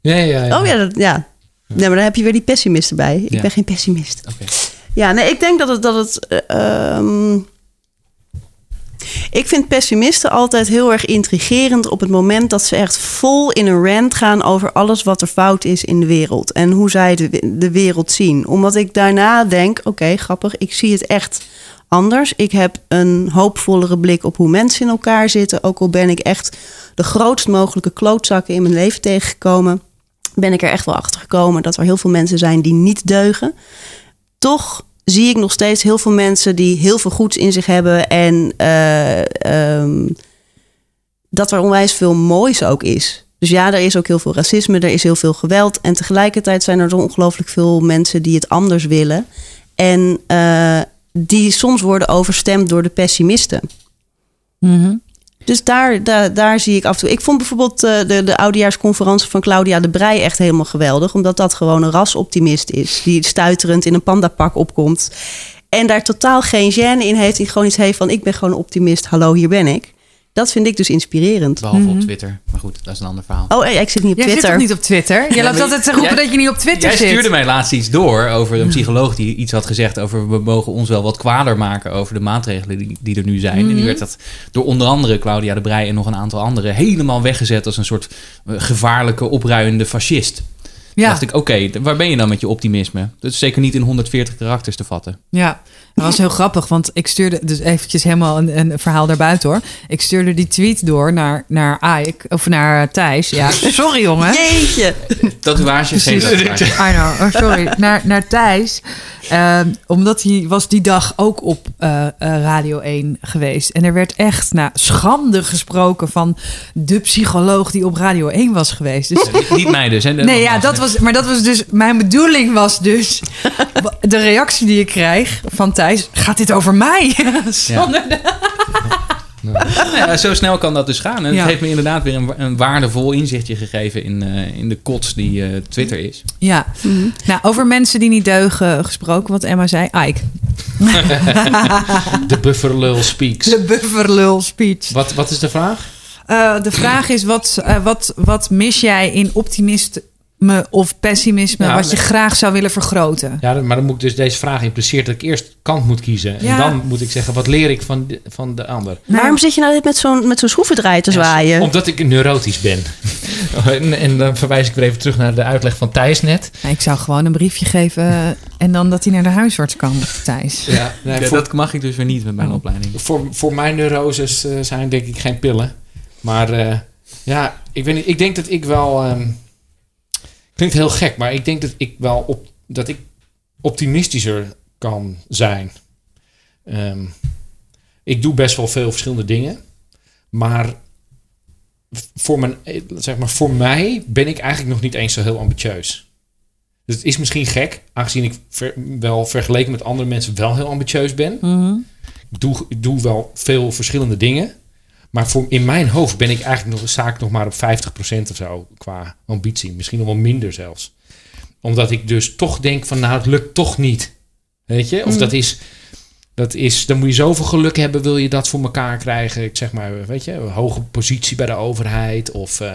S3: Ja, ja, ja.
S2: Oh ja, dat, ja. Nee, maar dan heb je weer die pessimist erbij. Ik
S5: Ja.
S2: ben geen pessimist.
S5: Oké.
S2: Ja, nee, ik denk dat het. Dat het eh, ehm, ik vind pessimisten altijd heel erg intrigerend op het moment dat ze echt vol in een rant gaan over alles wat er fout is in de wereld. En hoe zij de, wereld zien. Omdat ik daarna denk: oké, grappig, ik zie het echt anders. Ik heb een hoopvollere blik op hoe mensen in elkaar zitten. Ook al ben ik echt de grootst mogelijke klootzakken in mijn leven tegengekomen. Ben ik er echt wel achter gekomen dat er heel veel mensen zijn die niet deugen toch zie ik nog steeds heel veel mensen die heel veel goeds in zich hebben. En eh, ehm, dat er onwijs veel moois ook is. Dus ja, er is ook heel veel racisme, er is heel veel geweld. En tegelijkertijd zijn er ongelooflijk veel mensen die het anders willen. En eh, die soms worden overstemd door de pessimisten.
S1: Mhm.
S2: Dus daar, daar, daar zie ik af en toe. Ik vond bijvoorbeeld eh, de, de oudejaarsconferentie van Claudia de Brij echt helemaal geweldig. Omdat dat gewoon een rasoptimist is. Die stuiterend in een pandapak opkomt. En daar totaal geen gêne in heeft. Die gewoon iets heeft van: ik ben gewoon een optimist. Hallo, hier ben ik. Dat vind ik dus inspirerend.
S5: Behalve op Twitter. Maar goed, dat is een ander verhaal.
S2: Oh, ja, ik zit niet op
S1: Jij zit
S2: Twitter.
S1: toch niet op Twitter? Je loopt
S5: maar
S1: altijd te roepen
S5: jij-
S1: dat je niet op Twitter
S5: Jij
S1: zit.
S5: stuurde mij laatst iets door over een psycholoog die iets had gezegd over we mogen ons wel wat kwader maken over de maatregelen die, die er nu zijn. En die
S1: Mhm.
S5: werd dat door onder andere Claudia de Brij en nog een aantal anderen helemaal weggezet als een soort eh, gevaarlijke opruiende fascist.
S1: Ja,
S5: dacht ik, oké, waar ben je dan met je optimisme? Dat is zeker niet in 140 karakters te vatten.
S1: ja. Dat was heel grappig, want ik stuurde dus eventjes helemaal een, een verhaal daarbuiten hoor. Ik stuurde die tweet door naar, naar Ike, of naar Thijs. Ja, sorry jongen.
S2: Jeetje.
S5: Tatoeage, geen
S1: Precies.
S5: tatoeage.
S1: I know, oh, sorry. naar, naar Thijs. Ehm, omdat hij was die dag ook op eh, eh, Radio 1 geweest. En er werd echt nou, schande gesproken van de psycholoog die op Radio 1 was geweest. Dus
S5: Niet- Niet mij dus. Hè?
S1: Nee, ja, dat was, maar dat was dus, mijn bedoeling was dus, de reactie die ik krijg van Thijs, gaat dit over mij? Zonder de-
S5: Ja, zo snel kan dat dus gaan. En het heeft me inderdaad weer een, een waardevol inzichtje gegeven in, eh, in de kots die eh, Twitter is.
S1: Ja, nou, over mensen die niet deugen gesproken, wat Emma zei, Ike.
S3: De bufferlul speaks.
S1: De bufferlul speech.
S3: Wat, wat is de vraag?
S1: Eh, de vraag is, wat, wat, wat mis jij in optimisme of pessimisme,
S3: Ja,
S1: wat je graag zou willen vergroten?
S3: Ja, maar dan moet ik dus deze vraag impliceert dat ik eerst kant moet kiezen.
S1: Ja.
S3: En dan moet ik zeggen, wat leer ik van de, van de ander?
S2: Waarom zit je nou dit met zo'n met zo'n schroevendraai te zwaaien?
S3: Omdat ik neurotisch ben.
S6: En, en dan verwijs ik weer even terug naar de uitleg van Thijs net.
S1: Ik zou gewoon een briefje geven en dan dat hij naar de huisarts kan, Thijs.
S3: Ja, nee,
S5: Ja,
S3: voor,
S5: dat mag ik dus weer niet met mijn
S1: Oh.
S5: opleiding.
S3: voor, voor mijn neuroses eh, zijn denk ik geen pillen. Maar eh, ja, ik, weet niet, ik denk dat ik wel... ehm klinkt heel gek, maar ik denk dat ik wel op, dat ik optimistischer kan zijn. Ehm, ik doe best wel veel verschillende dingen. Maar voor, mijn, eh, zeg maar voor mij ben ik eigenlijk nog niet eens zo heel ambitieus. Dus het is misschien gek, aangezien ik ver- wel vergeleken met andere mensen wel heel ambitieus ben.
S1: Mhm.
S3: Ik doe, ik doe wel veel verschillende dingen. Maar voor, in mijn hoofd ben ik eigenlijk nog, ik nog maar op 50% of zo qua ambitie. Misschien nog wel minder zelfs. Omdat ik dus toch denk van nou, het lukt toch niet. Weet je? Of dat is, dat is, dan moet je zoveel geluk hebben, wil je dat voor elkaar krijgen. Ik zeg maar, weet je, een hoge positie bij de overheid. Of, eh,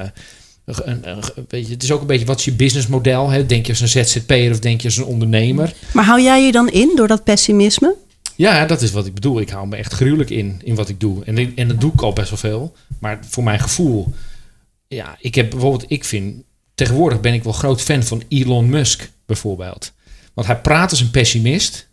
S3: een, een- weet je, het is ook een beetje, wat is je businessmodel? Hè? Denk je als een ZZP'er of denk je als een ondernemer?
S2: Maar hou jij je dan in door dat pessimisme?
S3: Ja, dat is wat ik bedoel. Ik hou me echt gruwelijk in, in wat ik doe. En, en dat doe ik al best wel veel. Maar voor mijn gevoel... Ja, ik heb bijvoorbeeld... Ik vind... Tegenwoordig ben ik wel groot fan van Elon Musk, bijvoorbeeld. Want hij praat als een pessimist.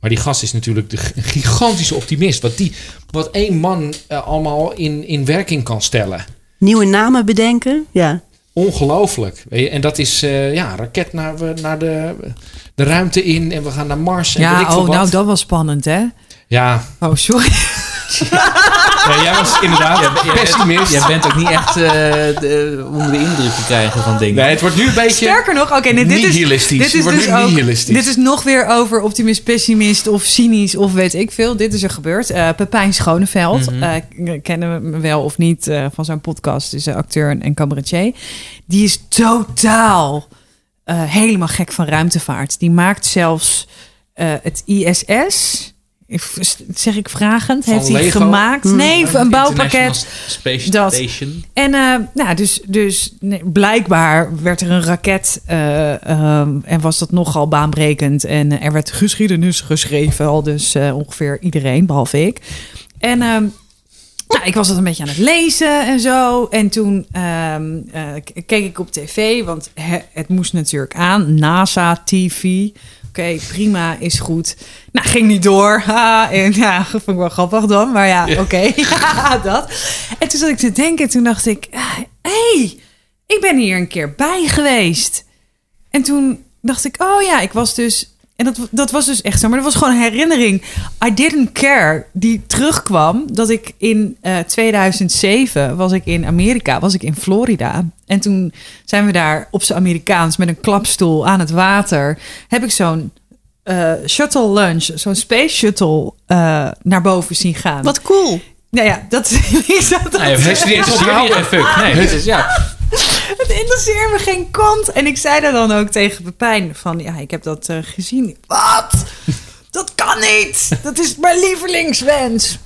S3: Maar die gast is natuurlijk de gigantische optimist. Wat, die, wat één man eh, allemaal in, in werking kan stellen.
S2: Nieuwe namen bedenken? Ja.
S3: Ongelooflijk. En dat is uh, ja, raket naar, we- naar de, de ruimte in. En we gaan naar Mars. En
S1: Ja, oh, nou, dat was spannend, hè?
S3: Ja,
S1: Oh, sorry.
S3: Ja, jij was inderdaad pessimist.
S5: Jij bent ook niet echt eh, de, onder de indruk te krijgen van dingen.
S3: Nee, het wordt nu een beetje
S1: Sterker nog, oké, nee, dit is,
S3: nihilistisch.
S1: dit is
S3: wordt
S1: dus
S3: nu
S1: ook,
S3: nihilistisch.
S1: dit is nog weer over optimist, pessimist of cynisch of weet ik veel. Dit is er gebeurd. Eh Pepijn Schoneveld,
S3: Mhm.
S1: eh, kennen we hem wel of niet eh, van zijn podcast, is een acteur en- en cabaretier. Die is totaal eh, helemaal gek van ruimtevaart. Die maakt zelfs eh, het ISS. Ik- Zeg ik vragend?
S3: Van
S1: heeft hij
S3: Lego?
S1: gemaakt? Nee, een bouwpakket.
S5: Space
S1: Dat.
S5: Station.
S1: En eh, nou, dus, dus nee, blijkbaar werd er een raket eh, ehm, en was dat nogal baanbrekend. En eh, er werd geschiedenis geschreven, al dus eh, ongeveer iedereen, behalve ik. En ehm, nou, ik was dat een beetje aan het lezen en zo. En toen ehm, eh, keek ik op tv, want he- het moest natuurlijk aan. NASA TV. Oké, prima, is goed. Nou, ging niet door. Ha, en ja, dat vond ik wel grappig dan. Maar ja, oké. Ja, dat. En toen zat ik te denken. Toen dacht ik, hé, hey, ik ben hier een keer bij geweest. En toen dacht ik, oh ja, ik was dus... En dat, dat was dus echt zo. Maar dat was gewoon een herinnering. I didn't care. Die terugkwam dat ik in eh 2007 was ik in Amerika. Was ik in Florida. En toen zijn we daar op z'n Amerikaans met een klapstoel aan het water. Heb ik zo'n eh, shuttle lunch, zo'n space shuttle eh, naar boven zien gaan.
S2: Wat cool.
S1: Nou ja, dat is dat.
S5: Nee, het is niet geen fuck. Nee, dit is, ja.
S1: Het interesseert me geen kont. En ik zei daar dan ook tegen Pepijn van... ja, ik heb dat eh, gezien. Wat? Dat kan niet! Dat is mijn lievelingswens.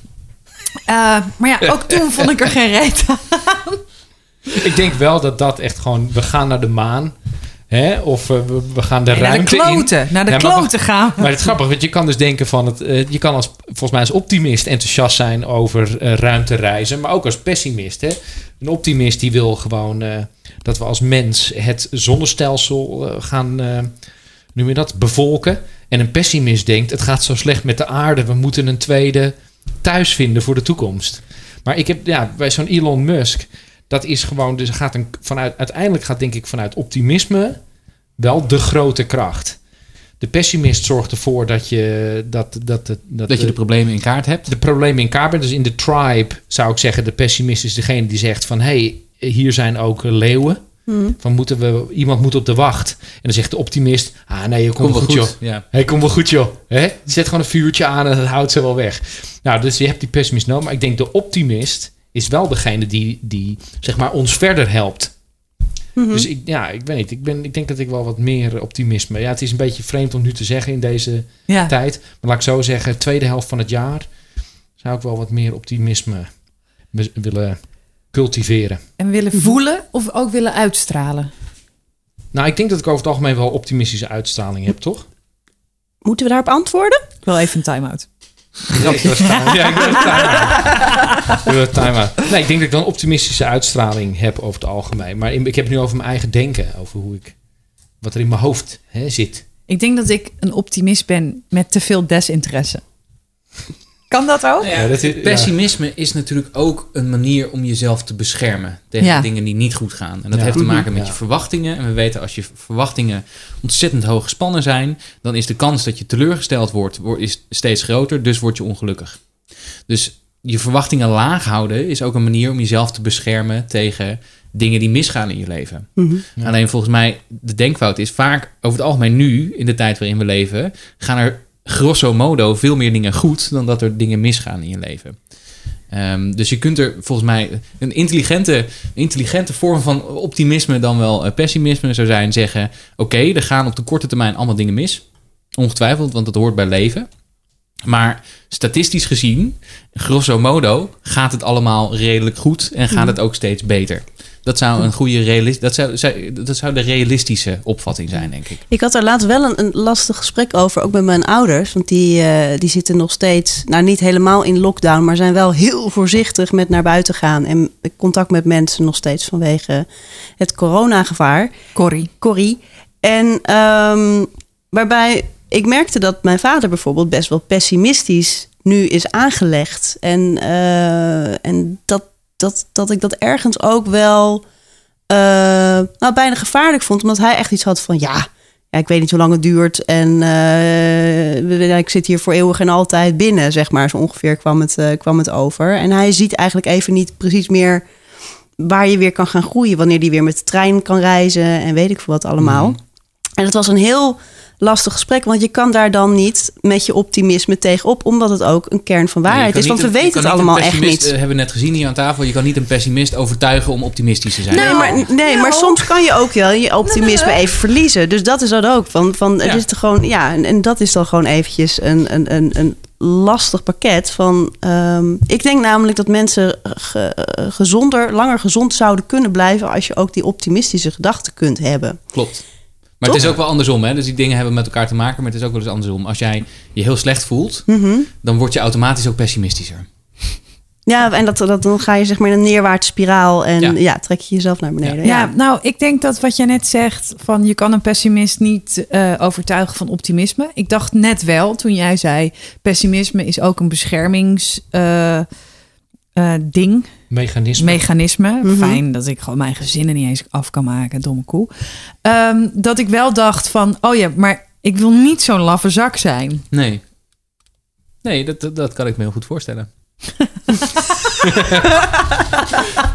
S1: Eh, maar ja, ook toen vond ik er geen reet aan.
S3: Ik denk wel dat dat echt gewoon... We gaan naar de maan. Hè? Of eh, we, we gaan de
S1: Nee, naar de
S3: ruimte
S1: kloten.
S3: in.
S1: Naar de
S3: Ja, maar
S1: kloten gaan.
S3: Maar het is grappig, want je kan dus denken van het. eh, je kan als volgens mij als optimist enthousiast zijn over eh, ruimtereizen, maar ook als pessimist. Hè? Een optimist die wil gewoon dat we als mens het zonnestelsel gaan, noem je dat, bevolken. En een pessimist denkt: het gaat zo slecht met de aarde, we moeten een tweede thuis vinden voor de toekomst. Maar ik heb ja, bij zo'n Elon Musk, dat is gewoon, dus gaat een, vanuit, uiteindelijk gaat denk ik vanuit optimisme wel de grote kracht. De pessimist zorgt ervoor dat je, dat, dat, dat, dat,
S5: Dat je de problemen in kaart hebt.
S3: de problemen in kaart bent. Dus in de tribe zou ik zeggen, de pessimist is degene die zegt van... hé, hey, hier zijn ook leeuwen.
S2: Mhm.
S3: Van moeten we, iemand moet op de wacht. En dan zegt de optimist, ah nee, je komt wel goed, joh.
S5: Ja.
S3: Hé, kom wel goed joh. Zet gewoon een vuurtje aan en het houdt ze wel weg. Nou, dus je hebt die pessimist nodig. Maar ik denk de optimist is wel degene die, die zeg maar ons verder helpt.
S2: Mhm.
S3: Dus ik, ja, ik weet niet. Ik, ben, ik denk dat ik wel wat meer optimisme... Ja, het is een beetje vreemd om nu te zeggen in deze
S1: Ja.
S3: tijd. Maar laat ik zo zeggen, tweede helft van het jaar... zou ik wel wat meer optimisme willen cultiveren.
S1: En willen voelen of ook willen uitstralen?
S3: Nou, ik denk dat ik over het algemeen wel optimistische uitstraling heb, toch?
S2: Moeten we daarop antwoorden?
S1: Ik wil even een time-out.
S3: Ja, ik wil een time- ja, ik wil een time-out. Ik wil een time-out. Nee, ik denk dat ik wel een optimistische uitstraling heb over het algemeen. Maar ik heb het nu over mijn eigen denken. Over hoe ik... Wat er in mijn hoofd hè, zit.
S1: Ik denk dat ik een optimist ben met te veel desinteresse. Kan dat ook?
S3: Ja, dat is, ja.
S5: Pessimisme is natuurlijk ook een manier om jezelf te beschermen tegen
S1: Ja.
S5: dingen die niet goed gaan. En dat
S3: Ja.
S5: heeft te maken met
S3: Ja.
S5: je verwachtingen. En we weten als je verwachtingen ontzettend hoog gespannen zijn, dan is de kans dat je teleurgesteld wordt, wordt is steeds groter, dus word je ongelukkig. Dus je verwachtingen laag houden is ook een manier om jezelf te beschermen tegen dingen die misgaan in je leven.
S2: Mhm.
S3: Ja.
S5: Alleen volgens mij, de denkfout is vaak over het algemeen nu, in de tijd waarin we leven, gaan er grosso modo veel meer dingen goed dan dat er dingen misgaan in je leven. Ehm, dus je kunt er volgens mij een intelligente, intelligente vorm van optimisme dan wel eh, pessimisme zou zijn zeggen: oké, er gaan op de korte termijn allemaal dingen mis. Ongetwijfeld, want dat hoort bij leven. Maar statistisch gezien, grosso modo, gaat het allemaal redelijk goed en gaat het ook steeds beter. Dat zou een goede realis- dat zou, dat zou de realistische opvatting zijn, denk ik.
S2: Ik had er laatst wel een, een lastig gesprek over, ook met mijn ouders. Want die, eh, die zitten nog steeds, nou niet helemaal in lockdown, maar zijn wel heel voorzichtig met naar buiten gaan. En contact met mensen nog steeds vanwege het coronagevaar.
S1: Corrie.
S2: Corrie. En ehm, waarbij ik merkte dat mijn vader bijvoorbeeld best wel pessimistisch nu is aangelegd. En, eh, en dat, dat, dat ik dat ergens ook wel eh, nou, bijna gevaarlijk vond. Omdat hij echt iets had van ja. Ja, ik weet niet hoe lang het duurt. En eh, ik zit hier voor eeuwig en altijd binnen, zeg maar. Zo ongeveer kwam het, eh, kwam het over. En hij ziet eigenlijk even niet precies meer waar je weer kan gaan groeien. Wanneer die weer met de trein kan reizen en weet ik veel wat allemaal. En het was een heel lastig gesprek, want je kan daar dan niet met je optimisme tegenop, omdat het ook een kern van waarheid is. Want we weten het allemaal echt niet.
S5: eh, hebben we net gezien hier aan tafel. Je kan niet een pessimist overtuigen om optimistisch te zijn.
S2: Nee, maar, nee, maar
S1: nou.
S2: soms kan je ook wel je optimisme even verliezen. Dus dat is dat ook. Van, van,
S5: Ja.
S2: het is gewoon, ja, en, en dat is dan gewoon eventjes een, een, een, een lastig pakket. Van, ehm, ik denk namelijk dat mensen ge- gezonder, langer gezond zouden kunnen blijven als je ook die optimistische gedachten kunt hebben.
S5: Klopt. Maar het is ook wel andersom, hè? Dus die dingen hebben met elkaar te maken, maar het is ook wel eens andersom. Als jij je heel slecht voelt,
S2: Mhm.
S5: dan word je automatisch ook pessimistischer.
S2: Ja, en dat, dat, dan ga je zeg maar in een neerwaartse spiraal en
S5: Ja.
S2: ja, trek je jezelf naar beneden.
S1: Ja,
S2: Ja.
S1: nou, ik denk dat wat jij net zegt, van je kan een pessimist niet eh, overtuigen van optimisme. Ik dacht net wel, toen jij zei, pessimisme is ook een beschermings... eh, eh, ding,
S3: Mechanisme.
S1: mechanisme.
S2: Mhm.
S1: Fijn dat ik gewoon mijn gezinnen niet eens af kan maken, domme koe. Ehm, dat ik wel dacht van, oh ja, maar ik wil niet zo'n laffe zak zijn.
S5: Nee. Nee, dat, dat, dat kan ik me heel goed voorstellen.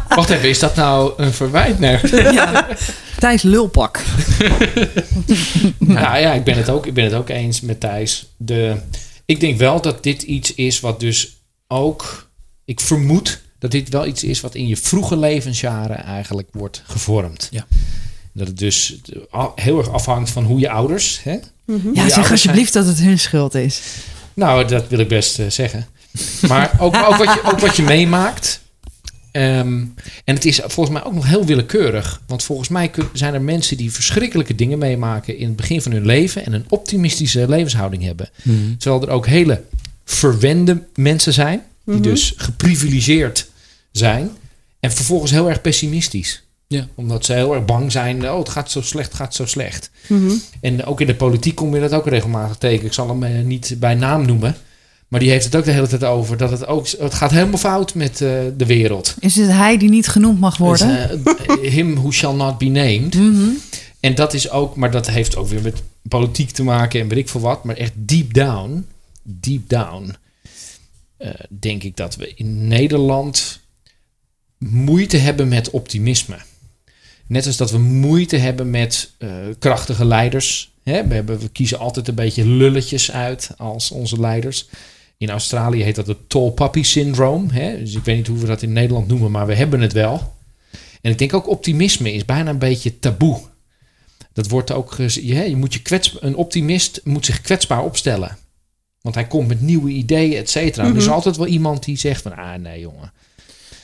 S3: Wacht even, is dat nou een verwijt? Nee.
S1: Ja. Thijs lulpak.
S3: Nou ja, ik ben het ook, ik ben het ook eens met Thijs. De, ik denk wel dat dit iets is wat dus ook... Ik vermoed dat dit wel iets is wat in je vroege levensjaren eigenlijk wordt gevormd.
S5: Ja.
S3: Dat het dus heel erg afhangt van hoe je ouders... Hè?
S1: Ja, zeg alsjeblieft dat het hun schuld is.
S3: Nou, dat wil ik best eh, zeggen. Maar ook, ook, wat je, ook wat je meemaakt. Ehm, en het is volgens mij ook nog heel willekeurig. Want volgens mij kun- zijn er mensen die verschrikkelijke dingen meemaken in het begin van hun leven en een optimistische levenshouding hebben. Terwijl er ook hele verwende mensen zijn, die dus geprivilegeerd zijn en vervolgens heel erg pessimistisch.
S5: Ja.
S3: Omdat ze heel erg bang zijn. Oh, het gaat zo slecht, gaat zo slecht.
S2: Mhm.
S3: En ook in de politiek kom je dat ook regelmatig tegen. Ik zal hem eh, niet bij naam noemen. Maar die heeft het ook de hele tijd over. Dat het ook, het gaat helemaal fout met eh, de wereld.
S1: Is het hij die niet genoemd mag worden?
S3: Dus, eh, him who shall not be named.
S1: Mhm.
S3: En dat is ook, maar dat heeft ook weer met politiek te maken en weet ik veel wat. Maar echt deep down, deep down, eh, denk ik dat we in Nederland moeite hebben met optimisme. Net als dat we moeite hebben met eh, krachtige leiders. Hè? We, we kiezen altijd een beetje lulletjes uit als onze leiders. In Australië heet dat het tall puppy syndroom. Hè? Dus ik weet niet hoe we dat in Nederland noemen, maar we hebben het wel. En ik denk ook optimisme is bijna een beetje taboe. Dat wordt ook, je, je moet je kwets, een optimist moet zich kwetsbaar opstellen. Want hij komt met nieuwe ideeën, et cetera. Er is altijd wel iemand die zegt van, ah nee jongen.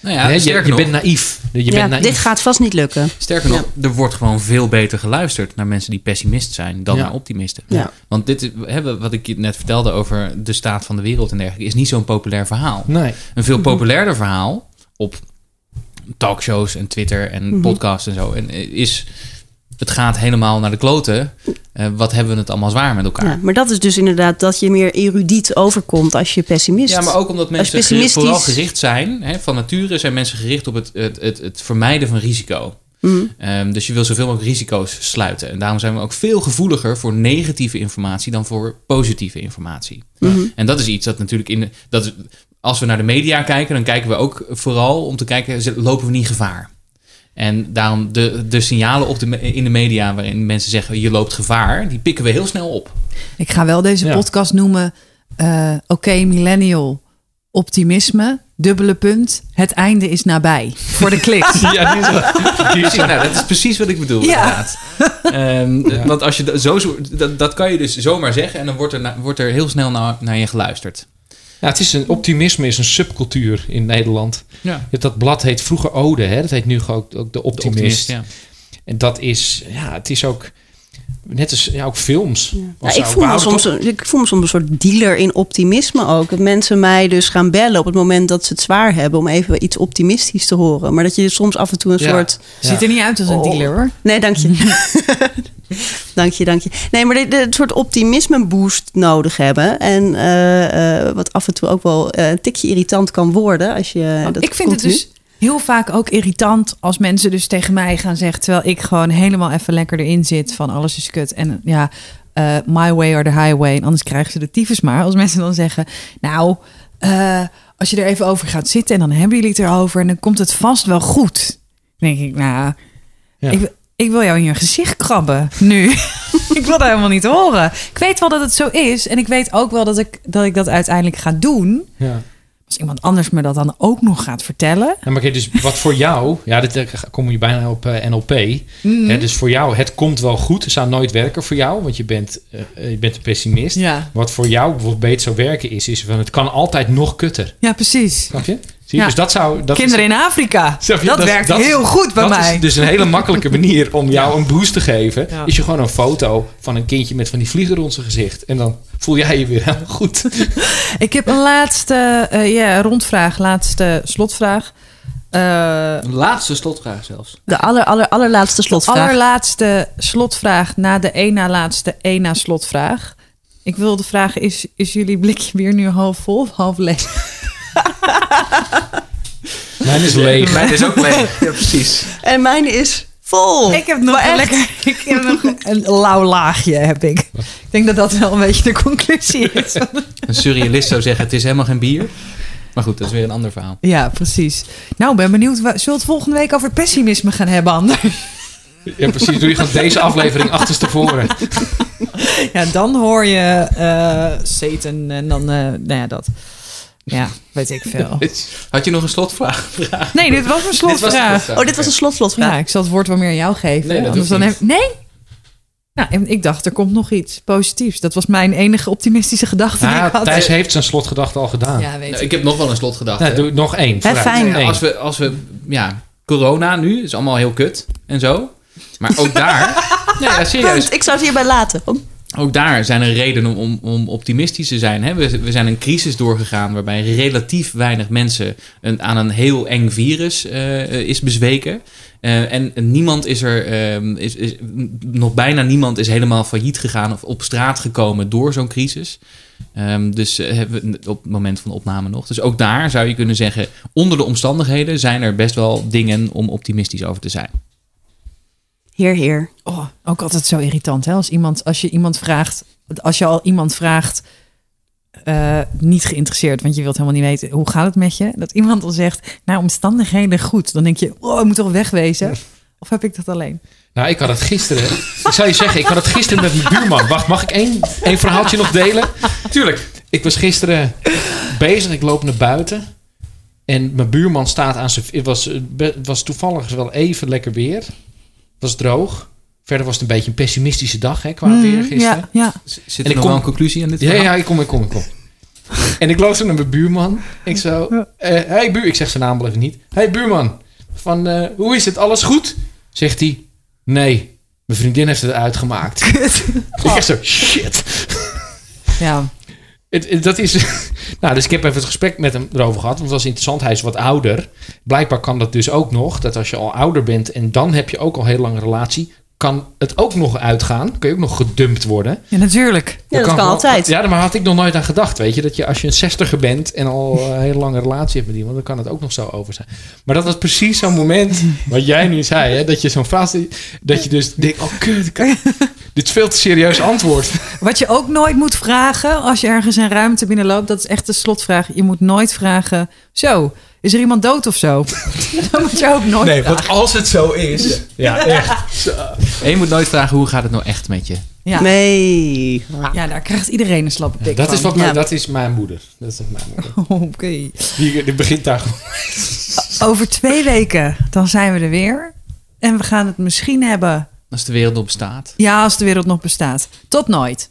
S5: Nou ja,
S3: je
S5: sterker
S3: je
S5: nog,
S3: bent naïef. Je
S2: ja,
S3: bent naïef.
S2: dit gaat vast niet lukken.
S5: Sterker nog, er wordt gewoon veel beter geluisterd naar mensen die pessimist zijn dan
S3: Ja.
S5: naar optimisten.
S2: Ja.
S5: Want dit is- hebben wat ik je net vertelde over de staat van de wereld en dergelijke, is niet zo'n populair verhaal.
S3: Nee.
S5: Een veel populairder verhaal op talkshows en Twitter en podcasts en zo en, eh, is het gaat helemaal naar de kloten. Eh, wat hebben we het allemaal zwaar met elkaar?
S2: Ja, maar dat is dus inderdaad dat je meer erudiet overkomt als je pessimist.
S5: Ja, maar ook omdat mensen
S2: pessimistisch-
S5: vooral gericht zijn. Hè, van nature zijn mensen gericht op het, het, het, het vermijden van risico.
S2: Mhm.
S5: Ehm, dus je wil zoveel mogelijk risico's sluiten. En daarom zijn we ook veel gevoeliger voor negatieve informatie dan voor positieve informatie.
S2: Mhm.
S5: En dat is iets dat natuurlijk in. Dat als we naar de media kijken, dan kijken we ook vooral om te kijken, lopen we niet gevaar? En daarom de, de signalen op de, in de media waarin mensen zeggen je loopt gevaar, die pikken we heel snel op.
S1: Ik ga wel deze
S3: Ja.
S1: podcast noemen. eh, Oké, millennial. Optimisme. Dubbele punt. Het einde is nabij. Voor de kliks.
S3: Ja, die is wel- die is
S5: Precies, nou, dat is precies wat ik bedoel.
S1: Ja.
S5: Inderdaad. Ehm, Want als je dat, zo, dat, dat kan je dus zomaar zeggen en dan wordt er, wordt er heel snel naar, naar je geluisterd.
S3: Ja, het is een, optimisme is een subcultuur in Nederland.
S5: Ja.
S3: Je hebt Dat blad heet vroeger Ode, hè? dat heet nu ook, ook de Optimist.
S5: ja.
S3: En dat is, ja, het is ook net als ja, ook films.
S2: Ja,
S3: Of
S2: ik, voel me soms, ik voel me soms een soort dealer in optimisme ook. Dat mensen mij dus gaan bellen op het moment dat ze het zwaar hebben... om even iets optimistisch te horen. Maar dat je soms af en toe een
S3: Ja.
S2: soort...
S1: Ziet er niet uit als een
S2: Oh.
S1: dealer hoor.
S2: Nee, dank je. dank je, dank je. Nee, maar een soort optimisme boost nodig hebben. En eh, eh, wat af en toe ook wel eh, een tikje irritant kan worden. Als je, dat
S1: ik vind het dus heel vaak ook irritant als mensen dus tegen mij gaan zeggen... terwijl ik gewoon helemaal even lekker erin zit van alles is kut. En ja, eh, my way or the highway. En anders krijgen ze de tyfus maar. Als mensen dan zeggen, nou, eh, als je er even over gaat zitten... en dan hebben jullie het erover en dan komt het vast wel goed. Dan denk ik, nou,
S3: Ja.
S1: ik, ik wil jou in je gezicht krabben nu. ik wil dat helemaal niet horen. Ik weet wel dat het zo is. En ik weet ook wel dat ik dat, ik dat uiteindelijk ga doen...
S3: Ja.
S1: Als iemand anders me dat dan ook nog gaat vertellen.
S3: Ja, maar kijk, dus wat voor jou, ja, dit eh, kom je bijna op eh, NLP.
S1: Mhm.
S3: Hè, dus voor jou, het komt wel goed. Het zou nooit werken voor jou, want je bent, eh, je bent een pessimist.
S1: Ja.
S3: Wat voor jou bijvoorbeeld beter zou werken is, is van het kan altijd nog kutter.
S1: Ja, precies.
S3: Snap je? Zie je?
S1: Ja.
S3: Dus dat zou. Dat
S1: Kinderen
S3: is,
S1: in Afrika. Dat, werkt
S3: dat
S1: heel goed bij
S3: dat
S1: mij.
S3: is dus een hele makkelijke manier om jou een boost te geven.
S1: Ja.
S3: Is je gewoon een foto van een kindje met van die vliegen rond zijn gezicht. En dan voel jij je weer helemaal goed.
S1: Ik heb een laatste eh, ja, rondvraag, laatste slotvraag. Eh,
S5: Een laatste slotvraag zelfs.
S2: De aller, aller, allerlaatste
S1: de
S2: slotvraag.
S1: allerlaatste slotvraag na de één na laatste één na slotvraag. Ik wilde vragen, is, is jullie blikje weer nu half vol of half leeg?
S3: Mijn is leeg.
S5: Mijn is ook leeg. Ja, precies.
S2: En mijn is vol.
S1: Ik heb nog
S2: Maar
S1: een
S2: echt?
S1: lekker ik heb nog een lauw laagje, heb ik. Ik denk dat dat wel een beetje de conclusie is.
S5: Een surrealist zou zeggen, het is helemaal geen bier. Maar goed, dat is weer een ander verhaal.
S1: Ja, precies. Nou, ben benieuwd. Zullen we het volgende week over pessimisme gaan hebben, Anders?
S3: Ja, precies. Doe je gewoon deze aflevering achterstevoren.
S1: Ja, dan hoor je eh Satan en dan, eh, nou ja, dat. Ja, weet ik veel.
S5: Had je nog een slotvraag?
S1: Nee, dit was een slotvraag.
S2: Oh, dit was een slotvraag.
S1: Ja, ik zal het woord wel meer aan jou geven.
S5: Nee, dat
S1: Anders
S5: hoeft
S1: dan heb- Nee? Nou, en ik dacht, er komt nog iets positiefs. Dat was mijn enige optimistische gedachte die ik had.
S3: Thijs heeft zijn slotgedachte al gedaan.
S1: Ja, weet
S5: Nou,
S1: ik.
S5: ik heb nog wel een slotgedachte.
S3: Nou, doe nog één.
S2: fijn.
S3: Eén.
S5: Als we, als we, ja, corona nu is allemaal heel kut en zo. Maar ook daar, nee, ja, serieus.
S2: Punt. Ik zou het hierbij laten.
S5: Ook daar zijn er redenen om, om optimistisch te zijn. Hè? We, we zijn een crisis doorgegaan waarbij relatief weinig mensen aan een heel eng virus uh, is bezweken. Uh, en niemand is er, uh, is, is, nog bijna niemand is helemaal failliet gegaan of op straat gekomen door zo'n crisis. Um, dus uh, hebben we op het moment van de opname nog. Dus ook daar zou je kunnen zeggen, onder de omstandigheden zijn er best wel dingen om optimistisch over te zijn.
S2: Heer, heer.
S1: Oh, ook altijd zo irritant, hè? Als, iemand, als je iemand vraagt, als je al iemand vraagt, uh, niet geïnteresseerd, want je wilt helemaal niet weten hoe gaat het met je. Dat iemand al zegt, naar omstandigheden goed. Dan denk je, oh, ik moet toch wegwezen? Of heb ik dat alleen?
S3: Nou, ik had het gisteren. ik zou je zeggen, ik had het gisteren met mijn buurman. Wacht, mag ik één, één verhaaltje nog delen? Tuurlijk. Ik was gisteren bezig, ik loop naar buiten. En mijn buurman staat aan zijn. Het was, het was toevallig wel even lekker weer. Het was droog. Verder was het een beetje een pessimistische dag hè, qua
S1: Mm,
S3: weer gisteren.
S1: ja, ja.
S5: Zit
S3: ik
S5: er nog
S3: kom-
S5: wel een conclusie aan dit
S3: Ja,
S5: verhaal?
S3: ja, ik kom, ik kom, ik kom. en ik loop zo naar mijn buurman. Ik zo, eh hey buur, ik zeg zijn naam wel even niet. Hey buurman, van eh, hoe is het? Alles goed? Zegt hij, nee, mijn vriendin heeft het uitgemaakt. ik echt zo, shit.
S1: Ja,
S3: Het, dat is, nou, dus ik heb even het gesprek met hem erover gehad. Want het was interessant, hij is wat ouder. Blijkbaar kan dat dus ook nog. Dat als je al ouder bent en dan heb je ook al heel lang een relatie. Kan het ook nog uitgaan. Kun je ook nog gedumpt worden.
S1: ja natuurlijk.
S2: Ja, dat kan altijd.
S3: Ja, maar had ik nog nooit aan gedacht. Weet je, dat je als je een zestiger bent en al een hele lange relatie hebt met iemand, dan kan het ook nog zo over zijn. Maar dat was precies zo'n moment wat jij nu zei, hè, dat je zo'n vraag, dat je dus denkt, oh kut, dit is veel te serieus antwoord.
S1: Wat je ook nooit moet vragen als je ergens een ruimte binnenloopt, dat is echt de slotvraag. Je moet nooit vragen, zo, is er iemand dood of zo? dat moet je ook nooit
S6: Nee,
S1: vragen.
S6: want als het zo is. Ja, echt.
S5: En je moet nooit vragen, hoe gaat het nou echt met je?
S1: Ja.
S2: Nee.
S1: ja, daar krijgt iedereen een slappe pik
S3: Dat
S1: van.
S3: is, wat
S2: Ja.
S3: mijn, dat is mijn moeder. Dat is mijn moeder.
S1: Oké.
S3: Die, die begint daar gewoon.
S1: Over twee weken, dan zijn we er weer. En we gaan het misschien hebben,
S5: Als de wereld nog bestaat.
S1: ja, als de wereld nog bestaat. Tot nooit.